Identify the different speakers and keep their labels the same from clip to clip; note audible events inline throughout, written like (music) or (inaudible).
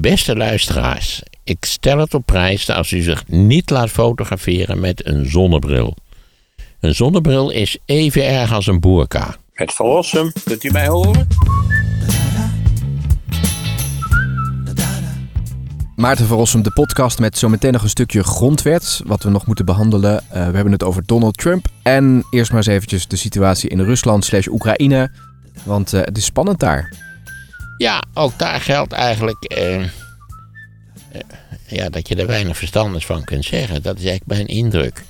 Speaker 1: Beste luisteraars, ik stel het op prijs als u zich niet laat fotograferen met een zonnebril. Een zonnebril is even erg als een boerka. Het verlossen, kunt u mij horen?
Speaker 2: Maarten Verrossum, de podcast met zometeen nog een stukje grondwet, wat we nog moeten behandelen. Uh, we hebben het over Donald Trump en eerst maar eens eventjes de situatie in Rusland slash Oekraïne, want uh, het is spannend daar.
Speaker 1: Ja, ook daar geldt eigenlijk uh, ja, dat je er weinig verstanders van kunt zeggen. Dat is eigenlijk mijn indruk.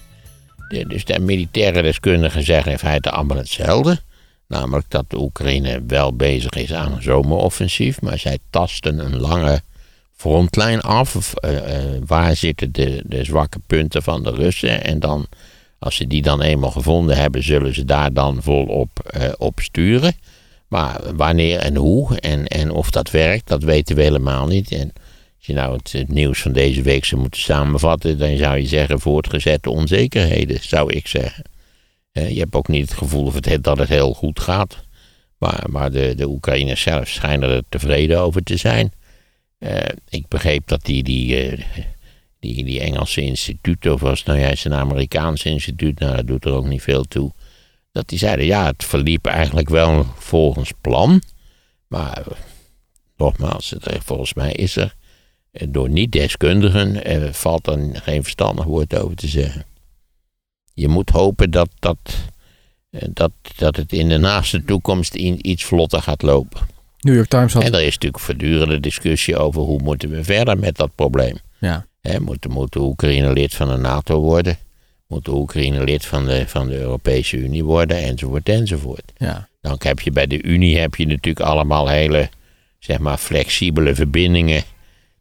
Speaker 1: De, dus de militaire deskundigen zeggen in feite allemaal hetzelfde. Namelijk dat de Oekraïne wel bezig is aan een zomeroffensief, maar zij tasten een lange frontlijn af. Uh, waar zitten de, de zwakke punten van de Russen? En dan, als ze die dan eenmaal gevonden hebben, zullen ze daar dan volop op sturen. Maar wanneer en hoe en, en of dat werkt, dat weten we helemaal niet. En als je nou het, nieuws van deze week zou moeten samenvatten, dan zou je zeggen voortgezette onzekerheden, zou ik zeggen. je hebt ook niet het gevoel het, dat het heel goed gaat. Maar, maar de, de Oekraïners zelf schijnen er tevreden over te zijn. Uh, ik begreep dat die, die, uh, die, die Engelse instituut, of was nou juist een Amerikaans instituut, nou dat doet er ook niet veel toe. Dat die zeiden, ja, het verliep eigenlijk wel volgens plan. Maar uh, nogmaals, volgens mij is er door niet-deskundigen, valt er geen verstandig woord over te zeggen. Je moet hopen dat, dat, dat, dat het in de naaste toekomst iets vlotter gaat lopen.
Speaker 2: New York Times had...
Speaker 1: En er is natuurlijk voortdurende discussie over hoe moeten we verder met dat probleem.
Speaker 2: Ja.
Speaker 1: He, moet, moet de Oekraïne lid van de NATO worden? Moet de Oekraïne lid van de, van de Europese Unie worden? Enzovoort, enzovoort.
Speaker 2: Ja.
Speaker 1: Dan heb je bij de Unie heb je natuurlijk allemaal hele, zeg maar, flexibele verbindingen.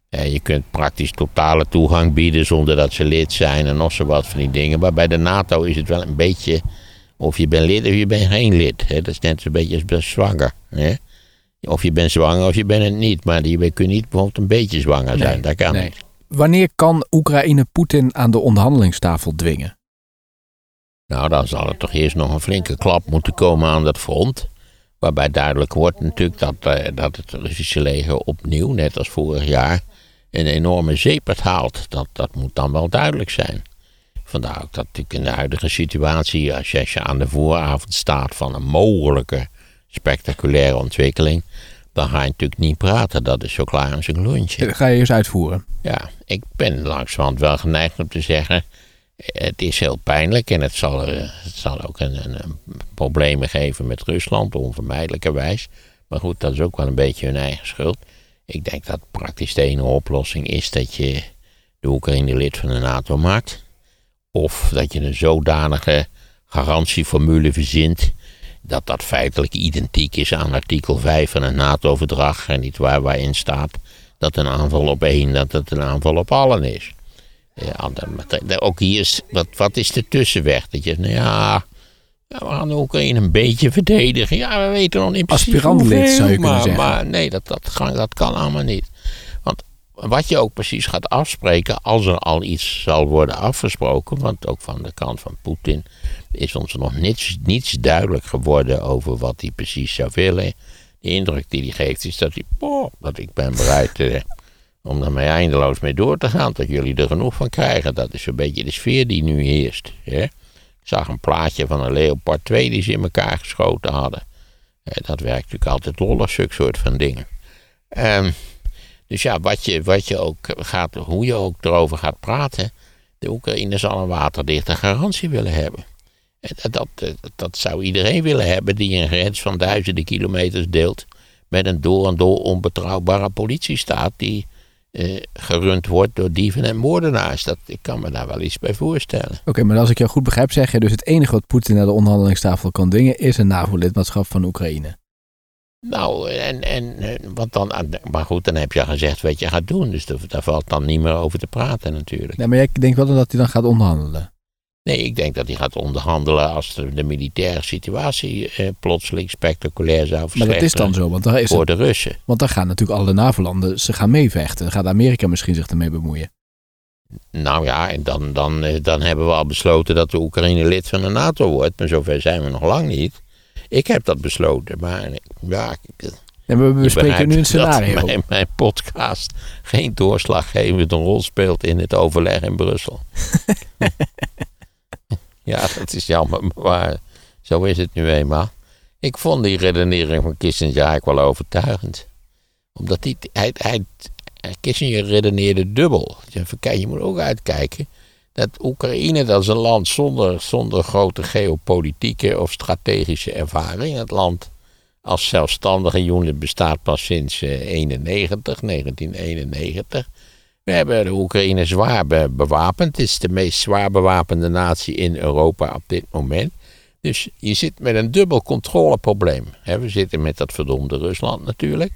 Speaker 1: je kunt praktisch totale toegang bieden zonder dat ze lid zijn en nog zo wat van die dingen. Maar bij de NATO is het wel een beetje, of je bent lid of je bent geen lid. Dat is net zo'n beetje als zwanger. Hè? Of je bent zwanger of je bent het niet. Maar je kunt niet bijvoorbeeld een beetje zwanger zijn.
Speaker 2: Nee,
Speaker 1: dat kan
Speaker 2: nee.
Speaker 1: niet.
Speaker 2: Wanneer kan Oekraïne Poetin aan de onderhandelingstafel dwingen?
Speaker 1: Nou, dan zal er toch eerst nog een flinke klap moeten komen aan dat front. Waarbij duidelijk wordt natuurlijk dat, uh, dat het Russische leger opnieuw, net als vorig jaar, een enorme zeepert haalt. Dat, dat moet dan wel duidelijk zijn. Vandaar ook dat natuurlijk in de huidige situatie, als je, aan de vooravond staat van een mogelijke spectaculaire ontwikkeling, dan ga je natuurlijk niet praten. Dat is zo klaar als een lontje.
Speaker 2: Dat ga je eerst uitvoeren.
Speaker 1: Ja, ik ben langzamerhand wel geneigd om te zeggen, het is heel pijnlijk en het zal, het zal ook een, een, problemen geven met Rusland, onvermijdelijkerwijs. Maar goed, dat is ook wel een beetje hun eigen schuld. Ik denk dat praktisch de enige oplossing is dat je de Oekraïne lid van de NATO maakt. Of dat je een zodanige garantieformule verzint dat dat feitelijk identiek is aan artikel 5 van het NATO-verdrag. En niet waar waarin staat dat een aanval op één, dat het een aanval op allen is. Ja, ook hier is, wat, wat is de tussenweg? Dat je, nou ja, ja, we gaan de Oekraïne een beetje verdedigen. Ja, we weten nog niet precies
Speaker 2: Aspirantlid zou je kunnen
Speaker 1: maar,
Speaker 2: zeggen.
Speaker 1: Maar nee, dat, dat, kan, dat kan allemaal niet. Want wat je ook precies gaat afspreken, als er al iets zal worden afgesproken, want ook van de kant van Poetin is ons nog niets, niets duidelijk geworden over wat hij precies zou willen. De indruk die hij geeft is dat hij, oh, dat ik ben bereid eh, om daarmee eindeloos mee door te gaan, dat jullie er genoeg van krijgen. Dat is een beetje de sfeer die nu heerst. Hè? Ik zag een plaatje van een Leopard 2 die ze in elkaar geschoten hadden. Dat werkt natuurlijk altijd lollig, zulke soort van dingen. Ehm, dus ja, wat je, wat je ook gaat, hoe je ook erover gaat praten, de Oekraïne zal een waterdichte garantie willen hebben. En dat, dat, dat zou iedereen willen hebben die een grens van duizenden kilometers deelt met een door en door onbetrouwbare politiestaat die eh, gerund wordt door dieven en moordenaars. Dat, ik kan me daar wel iets bij voorstellen.
Speaker 2: Oké, maar als ik jou goed begrijp, zeg je dus het enige wat Poetin naar de onderhandelingstafel kan dwingen is een NAVO-lidmaatschap van Oekraïne.
Speaker 1: Nou, en, en wat dan, maar goed, dan heb je gezegd wat je gaat doen. Dus daar valt dan niet meer over te praten natuurlijk.
Speaker 2: Nee, maar jij denkt wel dat hij dan gaat onderhandelen?
Speaker 1: Nee, ik denk dat hij gaat onderhandelen als de, de militaire situatie eh, plotseling spectaculair zou
Speaker 2: Maar dat is dan zo, want daar is
Speaker 1: voor
Speaker 2: het,
Speaker 1: de Russen.
Speaker 2: want daar gaan natuurlijk alle NAVO-landen, ze gaan meevechten. Dan gaat Amerika misschien zich ermee bemoeien.
Speaker 1: Nou ja, en dan, dan, eh, dan hebben we al besloten dat de Oekraïne lid van de NATO wordt. Maar zover zijn we nog lang niet. Ik heb dat besloten, maar ja,
Speaker 2: En we bespreken nu een scenario. (laughs)
Speaker 1: Mijn, mijn podcast geen doorslaggevende rol speelt in het overleg in Brussel. (laughs) ja, dat is jammer, maar zo is het nu eenmaal. Ik vond die redenering van Kissinger eigenlijk wel overtuigend. Omdat hij, hij, Kissinger redeneerde dubbel. Je, kijk, je moet ook uitkijken dat Oekraïne, dat is een land zonder, zonder grote geopolitieke of strategische ervaring. Het land als zelfstandige unit bestaat pas sinds eh, 91, 1991. We hebben de Oekraïne zwaar be- bewapend. Het is de meest zwaar bewapende natie in Europa op dit moment. Dus je zit met een dubbel controleprobleem. We zitten met dat verdomde Rusland natuurlijk.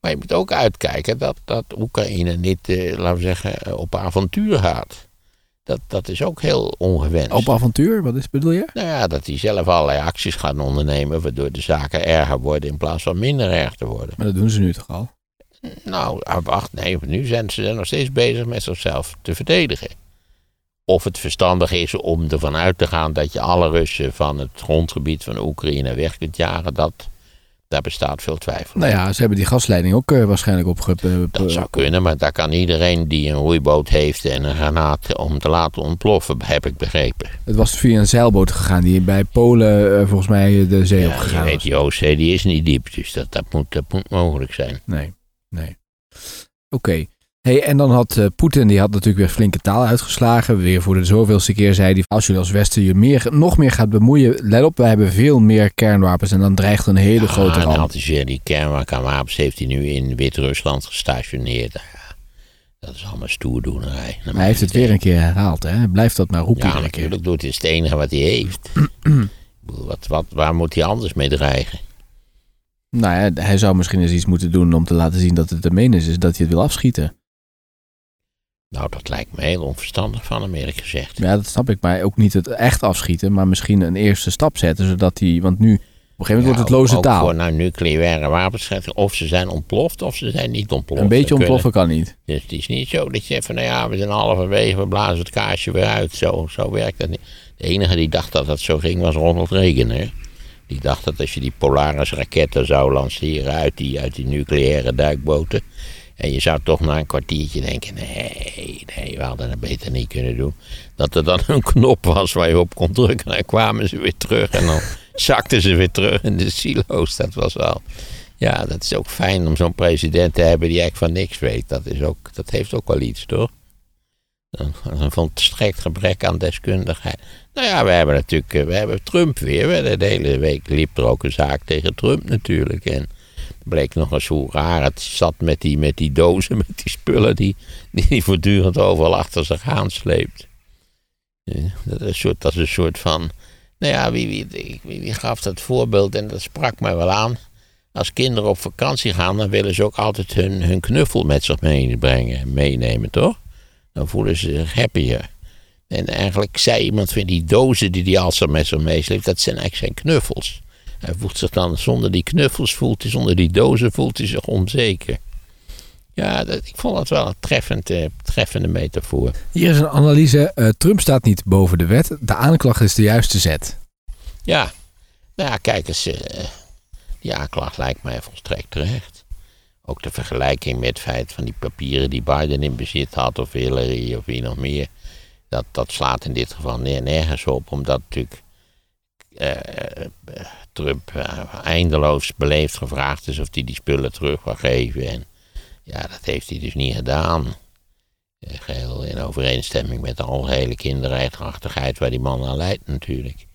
Speaker 1: Maar je moet ook uitkijken dat, dat Oekraïne niet, eh, laten we zeggen, eh, op avontuur gaat. Dat, dat is ook heel ongewenst.
Speaker 2: Op avontuur, wat is, bedoel je?
Speaker 1: Nou ja, dat hij zelf allerlei acties gaat ondernemen, waardoor de zaken erger worden in plaats van minder erg te worden.
Speaker 2: Maar dat doen ze nu toch al?
Speaker 1: Nou, ah, wacht, nee, nu zijn ze nog steeds bezig met zichzelf te verdedigen. Of het verstandig is om ervan uit te gaan dat je alle Russen van het grondgebied van Oekraïne weg kunt jagen, dat, daar bestaat veel twijfel.
Speaker 2: Nou ja, ze hebben die gasleiding ook eh, waarschijnlijk opge... eh,
Speaker 1: Dat zou kunnen, maar daar kan iedereen die een roeiboot heeft en een granaat om te laten ontploffen, heb ik begrepen.
Speaker 2: Het was via een zeilboot gegaan die bij Polen eh, volgens mij de zee
Speaker 1: Ja, je
Speaker 2: opgegaan
Speaker 1: weet,
Speaker 2: was.
Speaker 1: die Oostzee die is niet diep, dus dat, dat, moet, dat moet mogelijk zijn.
Speaker 2: Nee, nee. Oké. Hey, en dan had eh, Poetin, die had natuurlijk weer flinke taal uitgeslagen. Weer voor de zoveelste keer zei hij, als je als Westen je meer, nog meer gaat bemoeien, let op, wij hebben veel meer kernwapens en dan dreigt een hele grote
Speaker 1: Ja, en
Speaker 2: ramp.
Speaker 1: had hij die kernwapens heeft hij nu in Wit-Rusland gestationeerd. Nou ja, dat is allemaal stoerdoenerij.
Speaker 2: Hij heeft het weer een keer herhaald, hè? Blijft dat maar roepen
Speaker 1: Ja,
Speaker 2: keer.
Speaker 1: natuurlijk doet hij het enige wat hij heeft. (clears throat) Wat, wat, waar moet hij anders mee dreigen?
Speaker 2: Nou ja, hij zou misschien eens iets moeten doen om te laten zien dat het de meen is, is dat hij het wil afschieten.
Speaker 1: Nou, dat lijkt me heel onverstandig van hem, eerlijk gezegd.
Speaker 2: Ja, dat snap ik, maar ook niet het echt afschieten, maar misschien een eerste stap zetten, zodat hij, want nu, op een gegeven moment wordt het loze
Speaker 1: ook
Speaker 2: taal.
Speaker 1: voor nou nucleaire wapens, of ze zijn ontploft of ze zijn niet ontploft.
Speaker 2: Een beetje
Speaker 1: kunnen-
Speaker 2: ontploffen kan niet.
Speaker 1: Dus het is niet zo dat je zegt van, nou ja, we zijn halverwege, we blazen het kaarsje weer uit. Zo, zo werkt dat niet. De enige die dacht dat dat zo ging was Ronald Reagan, hè. Die dacht dat als je die Polaris-raketten zou lanceren uit die, uit die nucleaire duikboten... en je zou toch na een kwartiertje denken, nee, nee, we hadden het beter niet kunnen doen. Dat er dan een knop was waar je op kon drukken en dan kwamen ze weer terug... en dan (laughs) zakten ze weer terug in de silo's. Dat was wel... Ja, dat is ook fijn om zo'n president te hebben die eigenlijk van niks weet. Dat, is ook, dat heeft ook wel iets, toch? Een, volstrekt gebrek aan deskundigheid. Nou ja, we hebben natuurlijk eh, we hebben Trump weer. We- De hele week liep er ook een zaak tegen Trump natuurlijk. En bleek nog eens hoe raar het zat met die, met die dozen, (laughs) met die spullen die die hij voortdurend overal achter zich aansleept. Dat is een soort, dat is een soort van... Nou ja, wie, wie, wie, wie gaf dat voorbeeld en dat sprak mij wel aan als kinderen op vakantie gaan, dan willen ze ook altijd hun, hun knuffel met zich meebrengen, meenemen, toch? Dan voelen ze zich happier. En eigenlijk zei iemand van die dozen die hij altijd met zich meesleept, dat zijn eigenlijk zijn knuffels. Hij voelt zich dan, zonder die knuffels voelt hij, zonder die dozen voelt hij zich onzeker. Ja, dat, ik vond dat wel een treffend, eh, treffende metafoor.
Speaker 2: Hier is een analyse. Eh, Trump staat niet boven de wet. De aanklacht is de juiste zet.
Speaker 1: Ja, nou ja, kijk eens, eh, die aanklacht lijkt mij volstrekt terecht. Ook de vergelijking met het feit van die papieren die Biden in bezit had, of Hillary of wie nog meer. Dat, dat slaat in dit geval nergens op, omdat natuurlijk eh, Trump eh, eindeloos beleefd gevraagd is of hij die spullen terug wil geven. En ja, dat heeft hij dus niet gedaan. Eh, Geheel in overeenstemming met de algehele kinderachtigheid waar die man aan leidt natuurlijk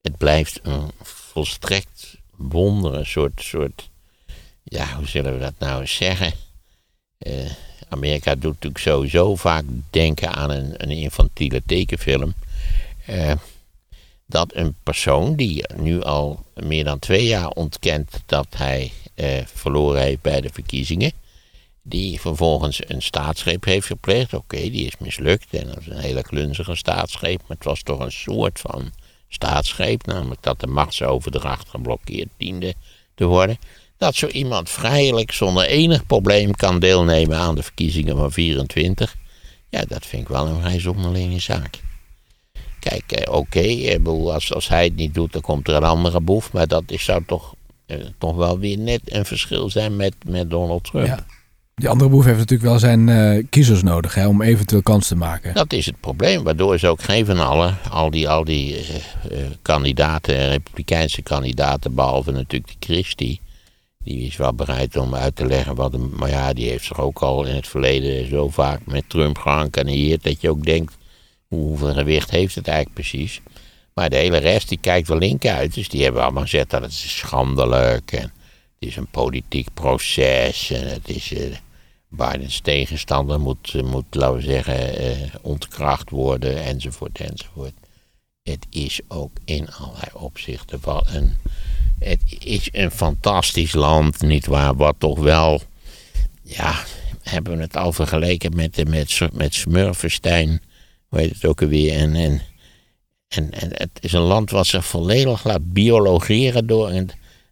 Speaker 1: het blijft een volstrekt wonder, een soort, soort, ja, hoe zullen we dat nou eens zeggen? Eh, Amerika doet natuurlijk sowieso vaak denken aan een, een infantiele tekenfilm. Eh, dat een persoon die nu al meer dan twee jaar ontkent dat hij eh, verloren heeft bij de verkiezingen, die vervolgens een staatsgreep heeft gepleegd. Oké, die is mislukt en dat is een hele klunzige staatsgreep, maar het was toch een soort van staatsgreep, namelijk dat de machtsoverdracht geblokkeerd diende te worden. Dat zo iemand vrijelijk zonder enig probleem kan deelnemen aan de verkiezingen van 24. Ja, dat vind ik wel een vrij zonderlinge zaak. Kijk, eh, oké, bedoel, als, als hij het niet doet, dan komt er een andere boef. Maar dat is, zou toch eh, toch wel weer net een verschil zijn met, met Donald Trump.
Speaker 3: Ja. Die andere boef heeft natuurlijk wel zijn eh, kiezers nodig hè, om eventueel kans te maken.
Speaker 1: Dat is het probleem, waardoor ze ook geen van allen, al die, al die eh, eh, kandidaten, republikeinse kandidaten, behalve natuurlijk de Christie, die is wel bereid om uit te leggen wat een, maar ja, die heeft zich ook al in het verleden zo vaak met Trump geancaneerd dat je ook denkt, hoeveel gewicht heeft het eigenlijk precies? Maar de hele rest die kijkt wel link uit, dus die hebben allemaal gezegd dat het is schandelijk en het is een politiek proces en het is... eh, Bidens tegenstander moet, moet laten we zeggen, eh, ontkracht worden, enzovoort, enzovoort. Het is ook in allerlei opzichten wel een. Het is een fantastisch land, nietwaar? Wat toch wel. Ja, hebben we het al vergeleken met, met, met Smurfenstein. Hoe heet het ook alweer? En, en, en, en het is een land wat zich volledig laat biologeren door,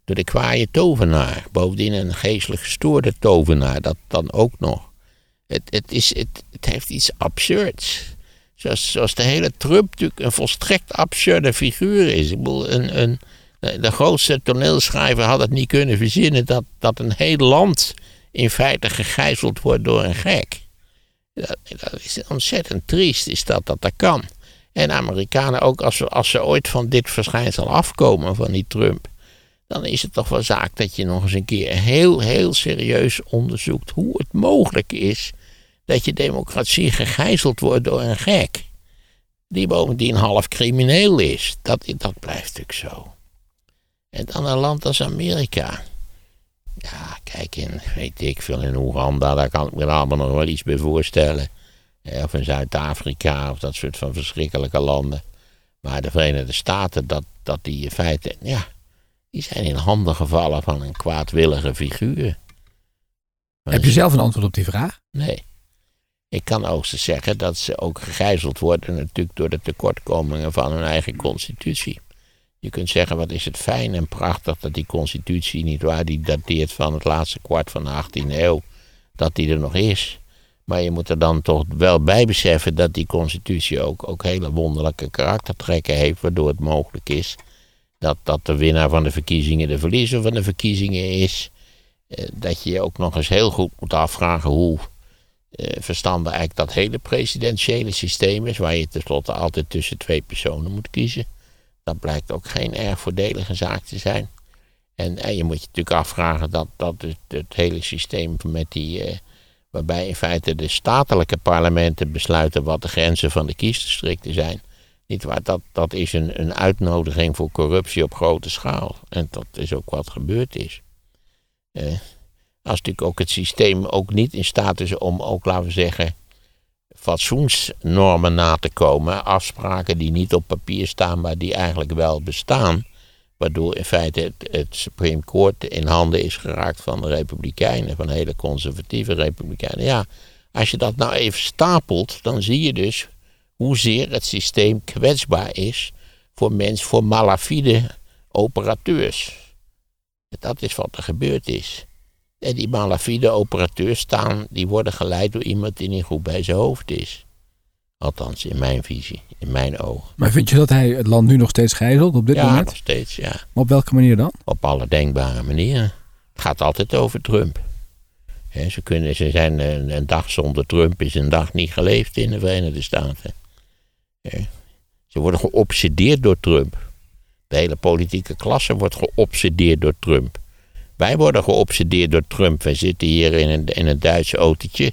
Speaker 1: door de kwaaie tovenaar. Bovendien een geestelijk gestoorde tovenaar, dat dan ook nog. Het, het, is, het, het heeft iets absurds. Zoals, zoals de hele Trump natuurlijk een volstrekt absurde figuur is. Ik bedoel, een, een, de grootste toneelschrijver had het niet kunnen verzinnen dat, dat een heel land in feite gegijzeld wordt door een gek. Dat, is ontzettend triest, is dat dat dat kan. En Amerikanen ook, als ze, als ze ooit van dit verschijnsel afkomen, van die Trump, dan is het toch wel zaak dat je nog eens een keer heel, heel serieus onderzoekt hoe het mogelijk is dat je democratie gegijzeld wordt door een gek. Die bovendien half crimineel is. Dat, dat blijft natuurlijk zo. En dan een land als Amerika. Ja, kijk, in, weet ik veel, in Oeganda, daar kan ik me allemaal nog wel iets bij voorstellen. Of in Zuid-Afrika, of dat soort van verschrikkelijke landen. Maar de Verenigde Staten, dat, dat die in feite, ja, die zijn in handen gevallen van een kwaadwillige figuur. Maar
Speaker 3: Heb je zelf een antwoord op die vraag?
Speaker 1: Nee. Ik kan ook zeggen dat ze ook gegijzeld worden natuurlijk door de tekortkomingen van hun eigen constitutie. Je kunt zeggen, wat is het fijn en prachtig dat die constitutie, niet waar, die dateert van het laatste kwart van de 18e eeuw, dat die er nog is. Maar je moet er dan toch wel bij beseffen dat die constitutie ook, ook hele wonderlijke karaktertrekken heeft, waardoor het mogelijk is dat, dat de winnaar van de verkiezingen de verliezer van de verkiezingen is. Eh, dat je je ook nog eens heel goed moet afvragen hoe eh, verstandig eigenlijk dat hele presidentiële systeem is, waar je tenslotte altijd tussen twee personen moet kiezen. Dat blijkt ook geen erg voordelige zaak te zijn. En, je moet je natuurlijk afvragen dat, dat het, het hele systeem met die. eh, waarbij in feite de statelijke parlementen besluiten wat de grenzen van de kiesdistricten zijn. Niet waar, dat, dat is een, een uitnodiging voor corruptie op grote schaal. En dat is ook wat gebeurd is. Eh, als natuurlijk ook het systeem ook niet in staat is om ook, laten we zeggen, fatsoensnormen na te komen. Afspraken die niet op papier staan, maar die eigenlijk wel bestaan. Waardoor in feite het, het Supreme Court in handen is geraakt van de Republikeinen, van hele conservatieve Republikeinen. Ja, als je dat nou even stapelt, dan zie je dus hoezeer het systeem kwetsbaar is voor mensen, voor malafide operateurs. Dat is wat er gebeurd is. En die malafide operateurs staan, die worden geleid door iemand die niet goed bij zijn hoofd is. Althans, in mijn visie, in mijn ogen.
Speaker 3: Maar vind je dat hij het land nu nog steeds gijzelt op dit
Speaker 1: ja,
Speaker 3: moment?
Speaker 1: nog steeds, ja.
Speaker 3: Maar op welke manier dan?
Speaker 1: Op alle denkbare manieren. Het gaat altijd over Trump. Ze, kunnen, ze zijn een, een dag zonder Trump is een dag niet geleefd in de Verenigde Staten. Ze worden geobsedeerd door Trump. De hele politieke klasse wordt geobsedeerd door Trump. Wij worden geobsedeerd door Trump. Wij zitten hier in een, in een Duits autootje.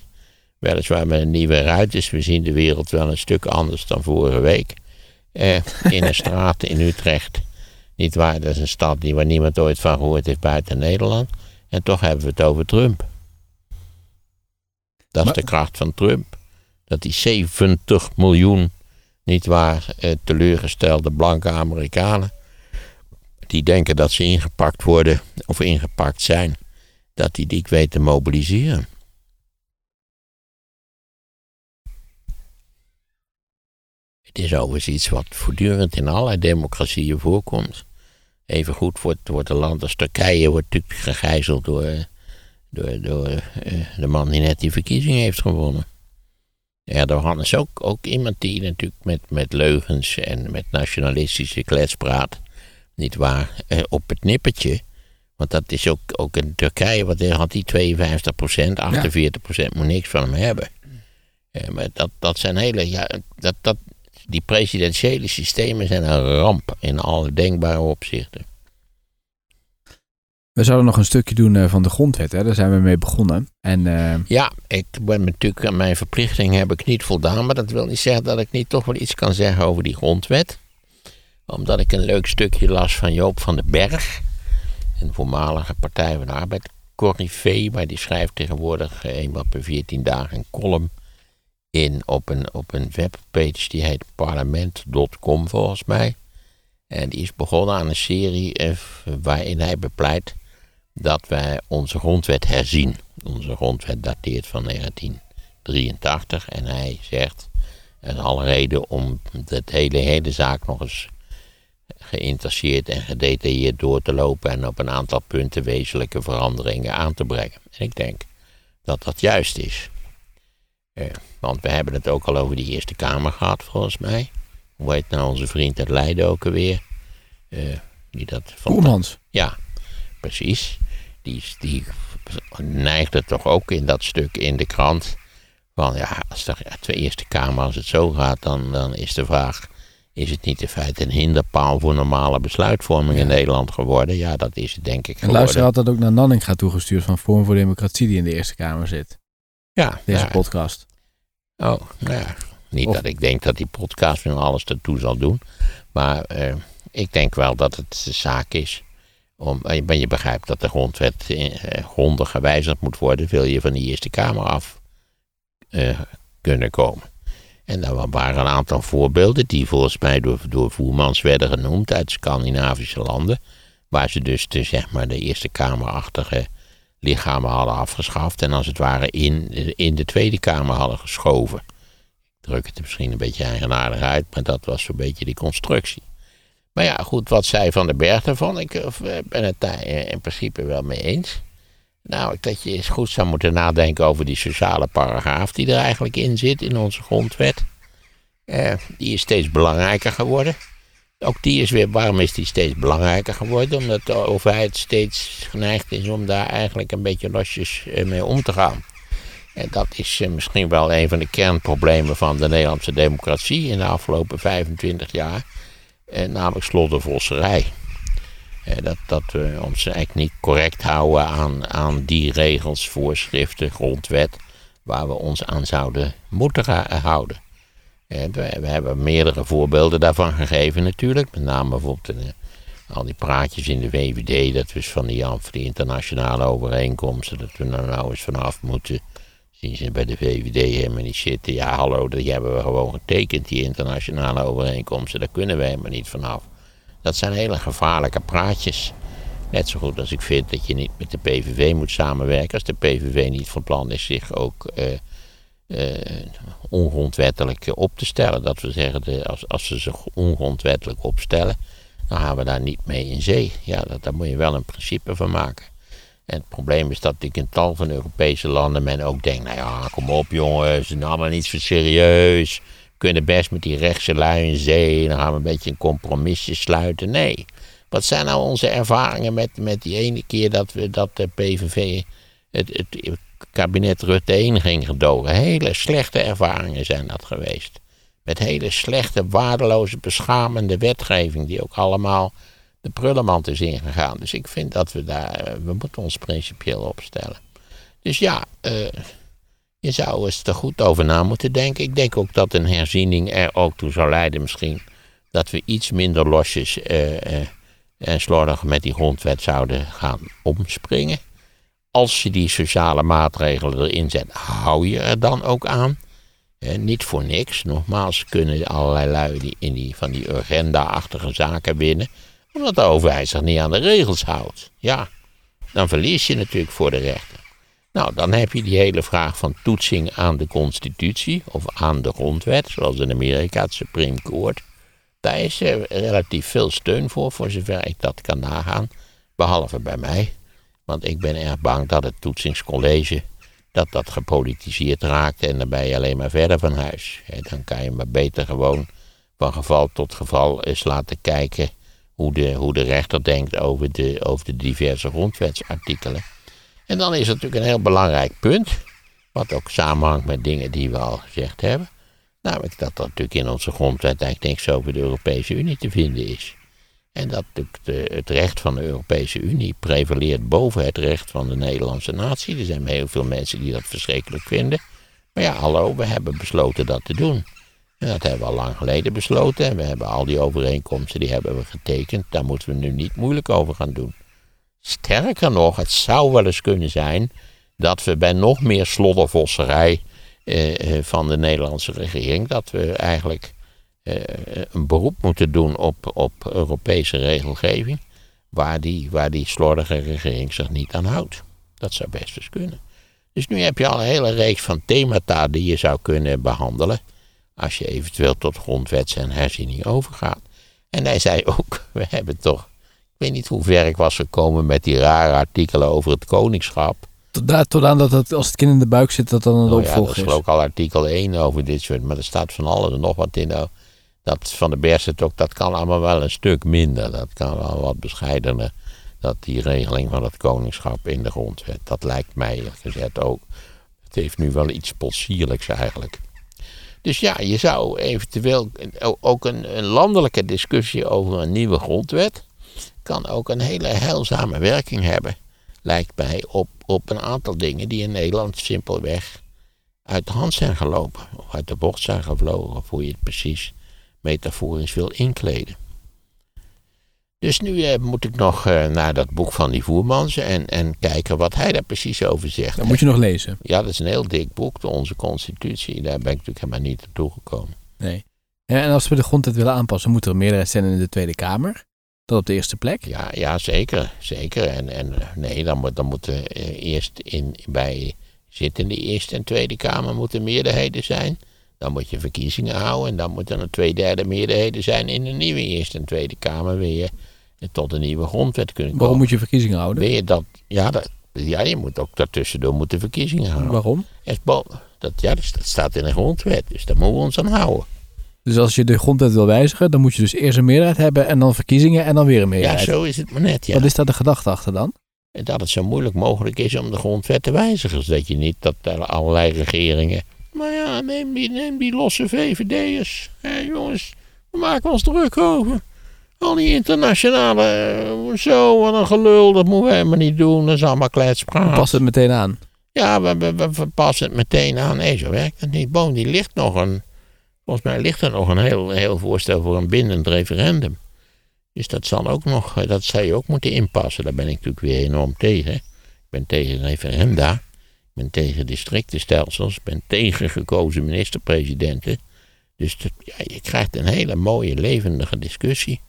Speaker 1: Weliswaar met een nieuwe ruitjes. We zien de wereld wel een stuk anders dan vorige week. Eh, in een straat in Utrecht. Niet waar, dat is een stad die waar niemand ooit van gehoord heeft buiten Nederland. En toch hebben we het over Trump. Dat is de kracht van Trump. Dat die 70 miljoen, niet waar, eh, teleurgestelde blanke Amerikanen. Die denken dat ze ingepakt worden of ingepakt zijn. dat die die weet te mobiliseren. Het is overigens iets wat voortdurend in allerlei democratieën voorkomt. Evengoed wordt, wordt een land als Turkije wordt gegijzeld door, door, door eh, de man die net die verkiezing heeft gewonnen. Erdogan is ook, ook iemand die natuurlijk met, met leugens en met nationalistische klets praat. Niet waar, eh, op het nippertje. Want dat is ook, ook in Turkije, wat had die 52 procent, 48 procent moet niks van hem hebben. Eh, maar dat, dat zijn hele, ja, dat, dat, die presidentiële systemen zijn een ramp in alle denkbare opzichten.
Speaker 3: We zouden nog een stukje doen eh, van de grondwet, hè? daar zijn we mee begonnen. En,
Speaker 1: Ja, ik ben natuurlijk aan mijn verplichting heb ik niet voldaan, maar dat wil niet zeggen dat ik niet toch wel iets kan zeggen over die grondwet. Omdat ik een leuk stukje las van Joop van den Berg, een voormalige Partij van de Arbeid, corrivee, maar die schrijft tegenwoordig eh, eenmaal per 14 dagen een column in op een, op een webpage die heet parlement.com volgens mij. En die is begonnen aan een serie eh, waarin hij bepleit dat wij onze grondwet herzien. Onze grondwet dateert van 1983 en hij zegt, er is reden om de hele, hele zaak nog eens geïnteresseerd en gedetailleerd door te lopen en op een aantal punten wezenlijke veranderingen aan te brengen. En ik denk dat dat juist is. Eh, want we hebben het ook al over die Eerste Kamer gehad, volgens mij. Hoe heet nou onze vriend uit Leiden ook alweer? Eh, die dat van
Speaker 3: Koermans.
Speaker 1: ja, precies. Die, die neigde toch ook in dat stuk in de krant. Van ja, als de Eerste Kamer, als het zo gaat, dan, dan is de vraag: is het niet in feite een hinderpaal voor normale besluitvorming in Nederland geworden? Ja, dat is het denk ik.
Speaker 3: En luister had dat ook naar Nanninga toegestuurd van Forum voor Democratie die in de Eerste Kamer zit.
Speaker 1: ja,
Speaker 3: Deze
Speaker 1: ja.
Speaker 3: podcast.
Speaker 1: Oh, nou ja. Niet
Speaker 3: Of-
Speaker 1: dat ik denk dat die podcast nu alles ertoe zal doen. Maar eh, ik denk wel dat het de zaak is. Om, eh, maar je begrijpt dat de grondwet eh, grondig gewijzigd moet worden. Wil je van die Eerste Kamer af eh, kunnen komen. En daar waren een aantal voorbeelden die volgens mij door, Voermans werden genoemd uit Scandinavische landen. Waar ze dus de, zeg maar, de Eerste Kamerachtige lichamen hadden afgeschaft. En als het ware in, in de Tweede Kamer hadden geschoven. Ik druk het er misschien een beetje eigenaardig uit, maar dat was zo'n beetje die constructie. Maar ja, goed, wat zei Van den Berg daarvan? Ik eh, ben het daar eh, in principe wel mee eens. Nou, dat je eens goed zou moeten nadenken over die sociale paragraaf die er eigenlijk in zit in onze grondwet. Eh, die is steeds belangrijker geworden. Ook die is weer, waarom is die steeds belangrijker geworden? Omdat de overheid steeds geneigd is om daar eigenlijk een beetje losjes eh, mee om te gaan. En dat is eh, misschien wel een van de kernproblemen van de Nederlandse democratie in de afgelopen 25 jaar. Eh, namelijk slottenvosserij. Eh, dat, dat we ons eigenlijk niet correct houden aan, aan die regels, voorschriften, grondwet, waar we ons aan zouden moeten ra- houden. Eh, we, hebben meerdere voorbeelden daarvan gegeven natuurlijk. Met name bijvoorbeeld eh, al die praatjes in de VVD, dat we van die, die internationale overeenkomsten, dat we er nou eens vanaf moeten. Zien ze bij de VVD helemaal niet zitten. Ja, hallo, die hebben we gewoon getekend, die internationale overeenkomsten. Daar kunnen we helemaal niet vanaf. Dat zijn hele gevaarlijke praatjes. Net zo goed als ik vind dat je niet met de PVV moet samenwerken. Als de PVV niet van plan is zich ook eh, ongrondwettelijk op te stellen. Dat we zeggen, als, als ze zich ongrondwettelijk opstellen, dan gaan we daar niet mee in zee. Ja, dat, daar moet je wel een principe van maken. En het probleem is dat ik in tal van Europese landen men ook denkt, nou ja, kom op jongens, het is allemaal niet zo serieus. Kunnen best met die rechtse lui in zee, dan gaan we een beetje een compromisje sluiten. Nee, wat zijn nou onze ervaringen met, met die ene keer dat, we, dat de PVV het, het kabinet Rutte 1 ging gedogen? Hele slechte ervaringen zijn dat geweest. Met hele slechte, waardeloze, beschamende wetgeving die ook allemaal de prullenmand is ingegaan. Dus ik vind dat we daar, we moeten ons principieel opstellen. Dus ja, eh, je zou eens er goed over na moeten denken. Ik denk ook dat een herziening er ook toe zou leiden misschien dat we iets minder losjes eh, eh, en slordig met die grondwet zouden gaan omspringen. Als je die sociale maatregelen erin zet, hou je er dan ook aan. Niet voor niks. Nogmaals kunnen allerlei lui die in die, van die agenda-achtige zaken winnen. Omdat de overheid zich niet aan de regels houdt. Ja, dan verlies je natuurlijk voor de rechter. Nou, dan heb je die hele vraag van toetsing aan de constitutie of aan de grondwet, zoals in Amerika het Supreme Court. Daar is eh, relatief veel steun voor, voor zover ik dat kan nagaan. Behalve bij mij. Want ik ben erg bang dat het toetsingscollege dat dat gepolitiseerd raakt en dan ben je alleen maar verder van huis. Dan kan je maar beter gewoon van geval tot geval eens laten kijken hoe de, hoe de rechter denkt over de, over de diverse grondwetsartikelen. En dan is er natuurlijk een heel belangrijk punt, wat ook samenhangt met dingen die we al gezegd hebben. Namelijk dat er natuurlijk in onze grondwet eigenlijk niks over de Europese Unie te vinden is. En dat het recht van de Europese Unie prevaleert boven het recht van de Nederlandse natie. Er zijn heel veel mensen die dat verschrikkelijk vinden. Maar ja, hallo, we hebben besloten dat te doen. En dat hebben we al lang geleden besloten. En we hebben al die overeenkomsten, die hebben we getekend. Daar moeten we nu niet moeilijk over gaan doen. Sterker nog, het zou wel eens kunnen zijn dat we bij nog meer sloddervosserij eh, eh, van de Nederlandse regering, dat we eigenlijk eh, een beroep moeten doen op, op Europese regelgeving, waar die, waar die slordige regering zich niet aan houdt. Dat zou best eens kunnen. Dus nu heb je al een hele reeks van themata die je zou kunnen behandelen, als je eventueel tot grondwets- en herziening overgaat. En hij zei ook, (laughs) we hebben toch, weet niet hoe ver ik was gekomen met die rare artikelen over het koningschap.
Speaker 3: Tot, tot aan dat het, als het kind in de buik zit, dat dan een
Speaker 1: Oh ja, dat
Speaker 3: opvolger
Speaker 1: is
Speaker 3: is.
Speaker 1: ook al artikel 1 over dit soort, maar er staat van alles en nog wat in. nou, Dat van de Berset ook, dat kan allemaal wel een stuk minder. Dat kan wel wat bescheidener. Dat die regeling van het koningschap in de grondwet. Dat lijkt mij gezegd ook. Het heeft nu wel iets potsierlijks eigenlijk. Dus ja, je zou eventueel ook een, een landelijke discussie over een nieuwe grondwet. Kan ook een hele heilzame werking hebben. Lijkt mij op, op een aantal dingen die in Nederland simpelweg uit de hand zijn gelopen. Of uit de bocht zijn gevlogen, of hoe je het precies metaforisch wil inkleden. Dus nu eh, moet ik nog eh, naar dat boek van die Voermans en, en kijken wat hij daar precies over zegt.
Speaker 3: Dat moet je nog lezen.
Speaker 1: Ja, dat is een heel dik boek, de onze constitutie. Daar ben ik natuurlijk helemaal niet naartoe gekomen.
Speaker 3: Nee. En als we de grondwet willen aanpassen, moet er meerderheid zijn in de Tweede Kamer. Dat op de eerste plek.
Speaker 1: Ja, ja zeker. zeker. En, en eh, nee, dan, moet, dan moeten eh, eerst in, bij zittende Eerste en Tweede Kamer moeten meerderheden zijn. Dan moet je verkiezingen houden en dan moeten er twee derde meerderheden zijn in de nieuwe Eerste en Tweede Kamer. Wil je tot een nieuwe grondwet kunnen komen.
Speaker 3: Waarom moet je verkiezingen houden?
Speaker 1: Wil je dat, ja, dat, ja, je moet ook daartussendoor moeten verkiezingen houden.
Speaker 3: Waarom?
Speaker 1: Dat, ja, dat staat in de grondwet, dus daar moeten we ons aan houden.
Speaker 3: Dus als je de grondwet wil wijzigen, dan moet je dus eerst een meerderheid hebben en dan verkiezingen en dan weer een
Speaker 1: Ja,
Speaker 3: meerderheid.
Speaker 1: zo is het maar net, ja.
Speaker 3: Wat is daar de gedachte achter dan?
Speaker 1: Dat het zo moeilijk mogelijk is om de grondwet te wijzigen. Zodat je niet dat er allerlei regeringen. Maar ja, neem die, neem die losse VVD'ers. Hé jongens, we maken ons druk over. Al die internationale. eh, Zo, wat een gelul, dat moeten we helemaal niet doen. Dat is allemaal kletspraat.
Speaker 3: Pas het meteen aan.
Speaker 1: Ja, we, we, we, we passen het meteen aan. Nee, zo werkt het niet. Boom, die ligt nog een. Volgens mij ligt er nog een heel, heel voorstel voor een bindend referendum. Dus dat zal ook nog, eh, dat zou je ook moeten inpassen. Daar ben ik natuurlijk weer enorm tegen. Ik ben tegen referenda. Ik ben tegen districtenstelsels. Ik ben tegen gekozen minister-presidenten. Dus dat, ja, je krijgt een hele mooie, levendige discussie.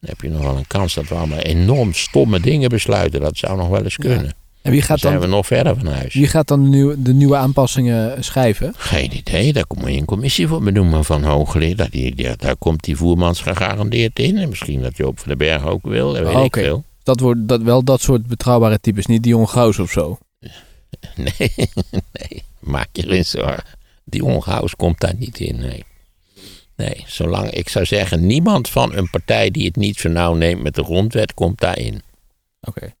Speaker 1: Dan heb je nog wel een kans dat we allemaal enorm stomme dingen besluiten. Dat zou nog wel eens kunnen.
Speaker 3: En wie
Speaker 1: Dan
Speaker 3: gaat
Speaker 1: zijn
Speaker 3: dan,
Speaker 1: we nog verder van huis.
Speaker 3: wie gaat dan de, nieuwe, de nieuwe aanpassingen schrijven?
Speaker 1: Geen idee, daar moet je een commissie voor benoemen van die, die- daar komt die voermans gegarandeerd in. En misschien dat Joop van den Berg ook wil, dat weet
Speaker 3: Oh,
Speaker 1: ik
Speaker 3: oké.
Speaker 1: veel.
Speaker 3: Dat wordt dat, wel dat soort betrouwbare types, niet Dion Gauws of zo. (laughs)
Speaker 1: Nee, nee, maak je geen zorgen. Die ongehouden komt daar niet in, nee. Nee, zolang, ik zou zeggen, niemand van een partij die het niet zo nauw neemt met de grondwet komt daarin.
Speaker 3: Oké.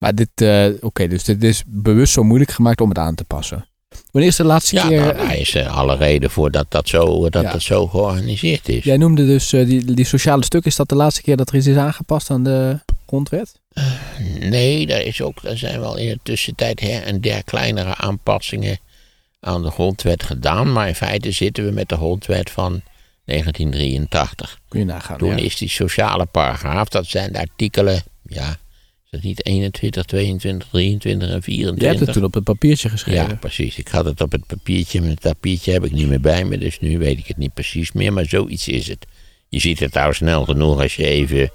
Speaker 3: Maar dit, eh, oké, dus dit is bewust zo moeilijk gemaakt om het aan te passen. Wanneer is de laatste
Speaker 1: Ja,
Speaker 3: keer...
Speaker 1: nou, daar is eh, alle reden voor dat dat zo, dat
Speaker 3: Ja.
Speaker 1: dat zo georganiseerd is.
Speaker 3: Jij noemde dus eh, die, die sociale stuk. Is dat de laatste keer dat er iets is aangepast aan de grondwet?
Speaker 1: Nee, daar, is ook, daar zijn wel in de tussentijd her en der kleinere aanpassingen aan de grondwet gedaan. Maar in feite zitten we met de grondwet van 1983.
Speaker 3: Kun je nagaan.
Speaker 1: Toen
Speaker 3: ja.
Speaker 1: is die sociale paragraaf, dat zijn de artikelen, ja, is dat niet 21, 22, 23 en 24?
Speaker 3: Jij hebt het toen op het papiertje geschreven.
Speaker 1: Ja, precies. Ik had het op het papiertje, maar het papiertje heb ik niet meer bij me, dus nu weet ik het niet precies meer, maar zoiets is het. Je ziet het nou snel genoeg als je even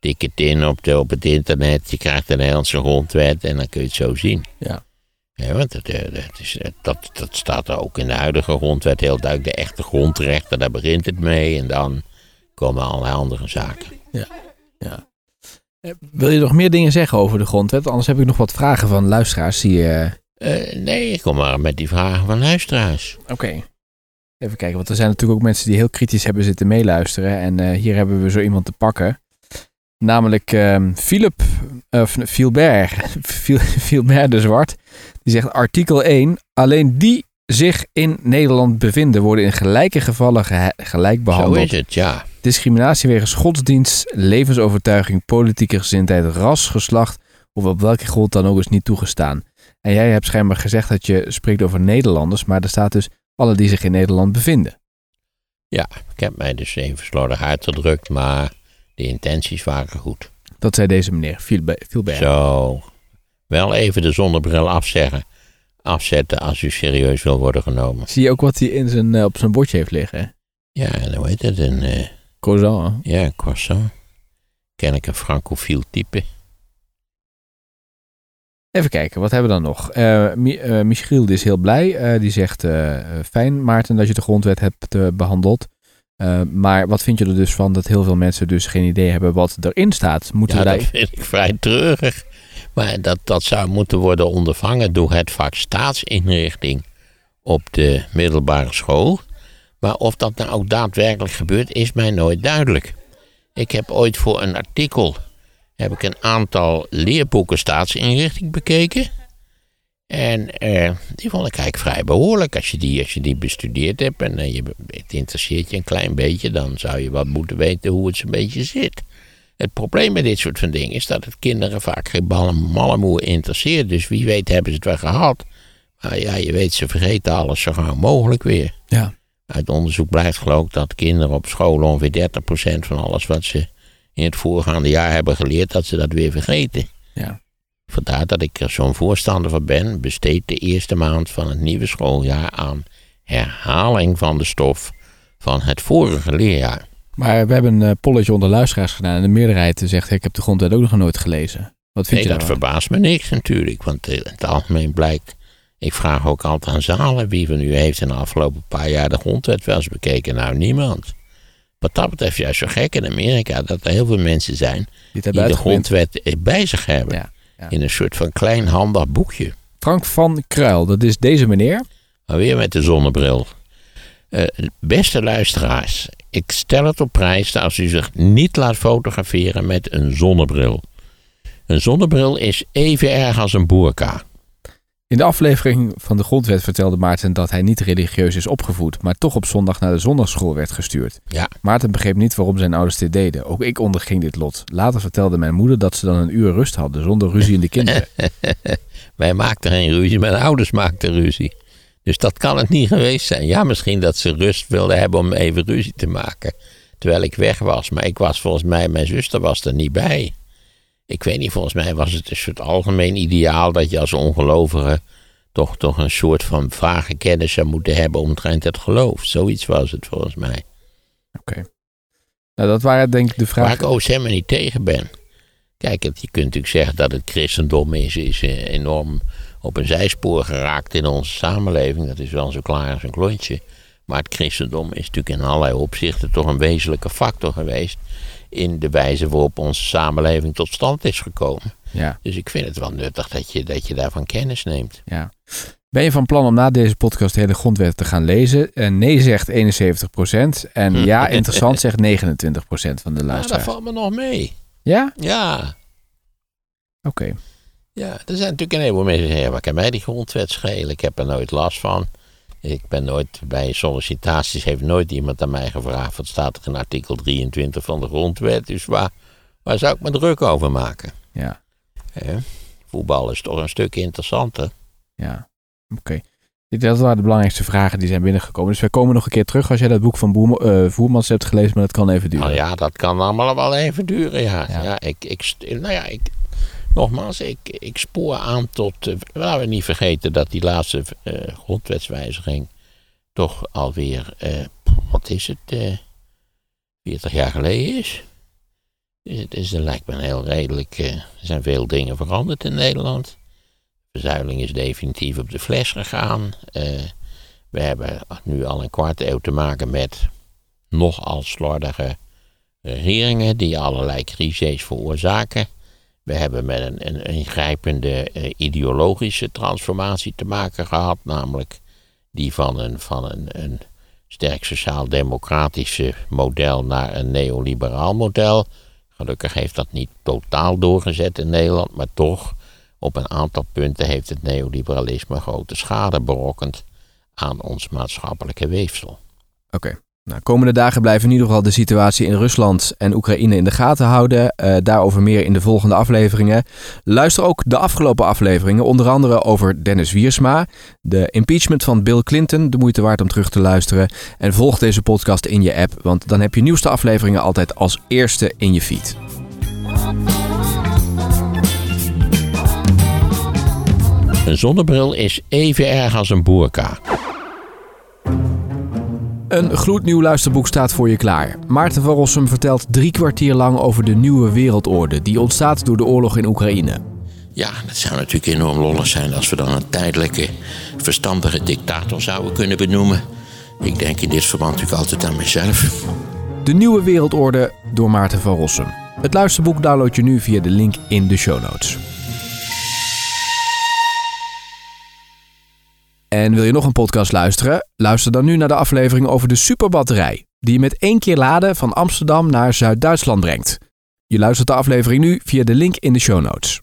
Speaker 1: tik het in op, de, op het internet, je krijgt de Nederlandse grondwet en dan kun je het zo zien.
Speaker 3: Ja.
Speaker 1: Ja, want eh, is, eh, dat, dat staat er ook in de huidige grondwet heel duidelijk. De echte grondrechten, daar begint het mee. En dan komen allerlei andere zaken.
Speaker 3: Ja. Eh, Wil je nog meer dingen zeggen over de grondwet? Anders heb ik nog wat vragen van luisteraars die... eh,
Speaker 1: Eh, nee, ik kom maar met die vragen van luisteraars.
Speaker 3: Oké. Even kijken, want er zijn natuurlijk ook mensen die heel kritisch hebben zitten meeluisteren. En eh, hier hebben we zo iemand te pakken. Namelijk ehm Philip, of Philbert, (laughs) Phil- Philbert de Zwart. Die zegt artikel 1. Alleen die zich in Nederland bevinden worden in gelijke gevallen gelijk
Speaker 1: Zo
Speaker 3: behandeld.
Speaker 1: is het, ja.
Speaker 3: Discriminatie wegens godsdienst, levensovertuiging, politieke gezindheid, ras, geslacht of op welke grond dan ook is niet toegestaan. En jij hebt schijnbaar gezegd dat je spreekt over Nederlanders, maar er staat dus alle die zich in Nederland bevinden.
Speaker 1: Ja, ik heb mij dus even slordig uitgedrukt, maar de intenties waren goed.
Speaker 3: Dat zei deze meneer Philbe- Philbert.
Speaker 1: Zo. Wel even de zonnebril afzeggen. Afzetten als u serieus wil worden genomen.
Speaker 3: Zie je ook wat hij in zijn, eh, op zijn bordje heeft liggen? hè?
Speaker 1: Ja, en hoe heet het? Een, eh,
Speaker 3: Croissant. hè?
Speaker 1: ja, een croissant. Ken ik een francofiel type.
Speaker 3: Even kijken, wat hebben we dan nog? Eh, Mi- eh, Michiel is heel blij. Eh, die zegt, fijn Maarten dat je de grondwet hebt eh, behandeld. Eh, maar wat vind je er dus van dat heel veel mensen dus geen idee hebben wat erin staat? Moeten
Speaker 1: Ja, dat vind ik vrij treurig. Maar dat, dat zou moeten worden ondervangen door het vak staatsinrichting op de middelbare school. Maar of dat nou ook daadwerkelijk gebeurt, is mij nooit duidelijk. Ik heb ooit voor een artikel heb ik een aantal leerboeken staatsinrichting bekeken. En eh, die vond ik eigenlijk vrij behoorlijk. Als je die, als je die bestudeerd hebt en eh, je, het interesseert je een klein beetje, dan zou je wat moeten weten hoe het zo'n beetje zit. Het probleem met dit soort van dingen is dat het kinderen vaak geen ballen mallemoe interesseert. Dus wie weet hebben ze het wel gehad. Maar ja, je weet, ze vergeten alles zo gauw mogelijk weer.
Speaker 3: Ja.
Speaker 1: Uit onderzoek blijkt geloof ik dat kinderen op school ongeveer 30% van alles wat ze in het voorgaande jaar hebben geleerd, dat ze dat weer vergeten.
Speaker 3: Ja.
Speaker 1: Vandaar dat ik er zo'n voorstander van ben. Besteed de eerste maand van het nieuwe schooljaar aan herhaling van de stof van het vorige leerjaar.
Speaker 3: Maar we hebben een eh, polletje onder luisteraars gedaan en de meerderheid zegt, ik heb de grondwet ook nog nooit gelezen. Wat vind
Speaker 1: Nee,
Speaker 3: je
Speaker 1: dat verbaast me niks natuurlijk, want in het algemeen blijkt... Ik vraag ook altijd aan zalen wie van u heeft in de afgelopen paar jaar de grondwet wel eens bekeken. Nou, niemand. Wat dat betreft juist zo gek in Amerika dat er heel veel mensen zijn
Speaker 3: Die
Speaker 1: de grondwet eh, bij zich hebben.
Speaker 3: Ja, ja.
Speaker 1: In een soort van klein handig boekje.
Speaker 3: Frank van Kruil, dat is deze meneer.
Speaker 1: Maar weer met de zonnebril. Eh, beste luisteraars, ik stel het op prijs als u zich niet laat fotograferen met een zonnebril. Een zonnebril is even erg als een boerka.
Speaker 3: In de aflevering van de grondwet vertelde Maarten dat hij niet religieus is opgevoed, maar toch op zondag naar de zondagschool werd gestuurd.
Speaker 1: Ja.
Speaker 3: Maarten begreep niet waarom zijn ouders dit deden. Ook ik onderging dit lot. Later vertelde mijn moeder dat ze dan een uur rust hadden zonder ruzie in de kinderen. (laughs)
Speaker 1: Wij maakten geen ruzie, mijn ouders maakten ruzie. Dus dat kan het niet geweest zijn. Ja, misschien dat ze rust wilden hebben om even ruzie te maken. Terwijl ik weg was. Maar ik was volgens mij, mijn zuster was er niet bij. Ik weet niet, volgens mij was het een soort algemeen ideaal dat je als ongelovige toch, toch een soort van vage kennis zou moeten hebben omtrent het geloof. Zoiets was het volgens mij.
Speaker 3: Oké. Nou, dat waren denk ik de
Speaker 1: Waar
Speaker 3: vragen.
Speaker 1: ik overigens helemaal niet tegen ben. Kijk, je kunt natuurlijk zeggen dat het christendom is, is eh, enorm op een zijspoor geraakt in onze samenleving. Dat is wel zo klaar als een klontje. Maar het christendom is natuurlijk in allerlei opzichten toch een wezenlijke factor geweest. In de wijze waarop onze samenleving tot stand is gekomen.
Speaker 3: Ja,
Speaker 1: Dus ik vind het wel nuttig dat je, dat je daarvan kennis neemt.
Speaker 3: ja. Ben je van plan om na deze podcast de hele grondwet te gaan lezen? En nee zegt 71% en ja (laughs) interessant zegt 29% van de
Speaker 1: Nou, dat
Speaker 3: luisteraars.
Speaker 1: valt me nog mee.
Speaker 3: Ja?
Speaker 1: Ja,
Speaker 3: Oké.
Speaker 1: Ja, er zijn natuurlijk een heleboel mensen die zeggen, ja, wat kan mij die grondwet schelen? Ik heb er nooit last van. Ik ben nooit, bij sollicitaties heeft nooit iemand aan mij gevraagd, wat staat er in artikel 23 van de grondwet? Dus waar, waar zou ik me druk over maken?
Speaker 3: Ja?
Speaker 1: Voetbal is toch een stuk interessanter.
Speaker 3: ja. Oké. Dat waren de belangrijkste vragen die zijn binnengekomen. Dus wij komen nog een keer terug als jij dat boek van Boerma- eh, Voermans hebt gelezen, maar dat kan even duren.
Speaker 1: Nou ja, dat kan allemaal wel even duren, ja.
Speaker 3: Ja.
Speaker 1: ja. ik, ik, nou ja, ik, nogmaals, ik, ik spoor aan tot... eh, laten we niet vergeten dat die laatste eh, grondwetswijziging toch alweer, eh, wat is het, eh 40 jaar geleden is. Dus het is, het lijkt me een heel redelijk... er zijn veel dingen veranderd in Nederland. Verzuiling is definitief op de fles gegaan. We hebben nu al een kwart eeuw te maken met nogal slordige regeringen die allerlei crises veroorzaken. We hebben met een, een ingrijpende eh, ideologische transformatie te maken gehad, namelijk die van een, van een, een sterk sociaal-democratische model naar een neoliberaal model Gelukkig heeft dat niet totaal doorgezet in Nederland, maar toch op een aantal punten heeft het neoliberalisme grote schade berokkend aan ons maatschappelijke weefsel.
Speaker 3: Oké. Nou, komende dagen blijven in ieder geval de situatie in Rusland en Oekraïne in de gaten houden. Uh, daarover meer in de volgende afleveringen. Luister ook de afgelopen afleveringen, onder andere over Dennis Wiersma, de impeachment van Bill Clinton, de moeite waard om terug te luisteren. En volg deze podcast in je app, want dan heb je nieuwste afleveringen altijd als eerste in je feed.
Speaker 1: Een zonnebril is even erg als een boerka.
Speaker 3: Een gloednieuw luisterboek staat voor je klaar. Maarten van Rossum vertelt drie kwartier lang over de nieuwe wereldorde die ontstaat door de oorlog in Oekraïne.
Speaker 1: Ja, dat zou natuurlijk enorm lollig zijn als we dan een tijdelijke, verstandige dictator zouden kunnen benoemen. Ik denk in dit verband natuurlijk altijd aan mezelf.
Speaker 3: De nieuwe wereldorde door Maarten van Rossum. Het luisterboek download je nu via de link in de show notes. En wil je nog een podcast luisteren? Luister dan nu naar de aflevering over de superbatterij, die je met één keer laden van Amsterdam naar Zuid-Duitsland brengt. Je luistert de aflevering nu via de link in de show notes.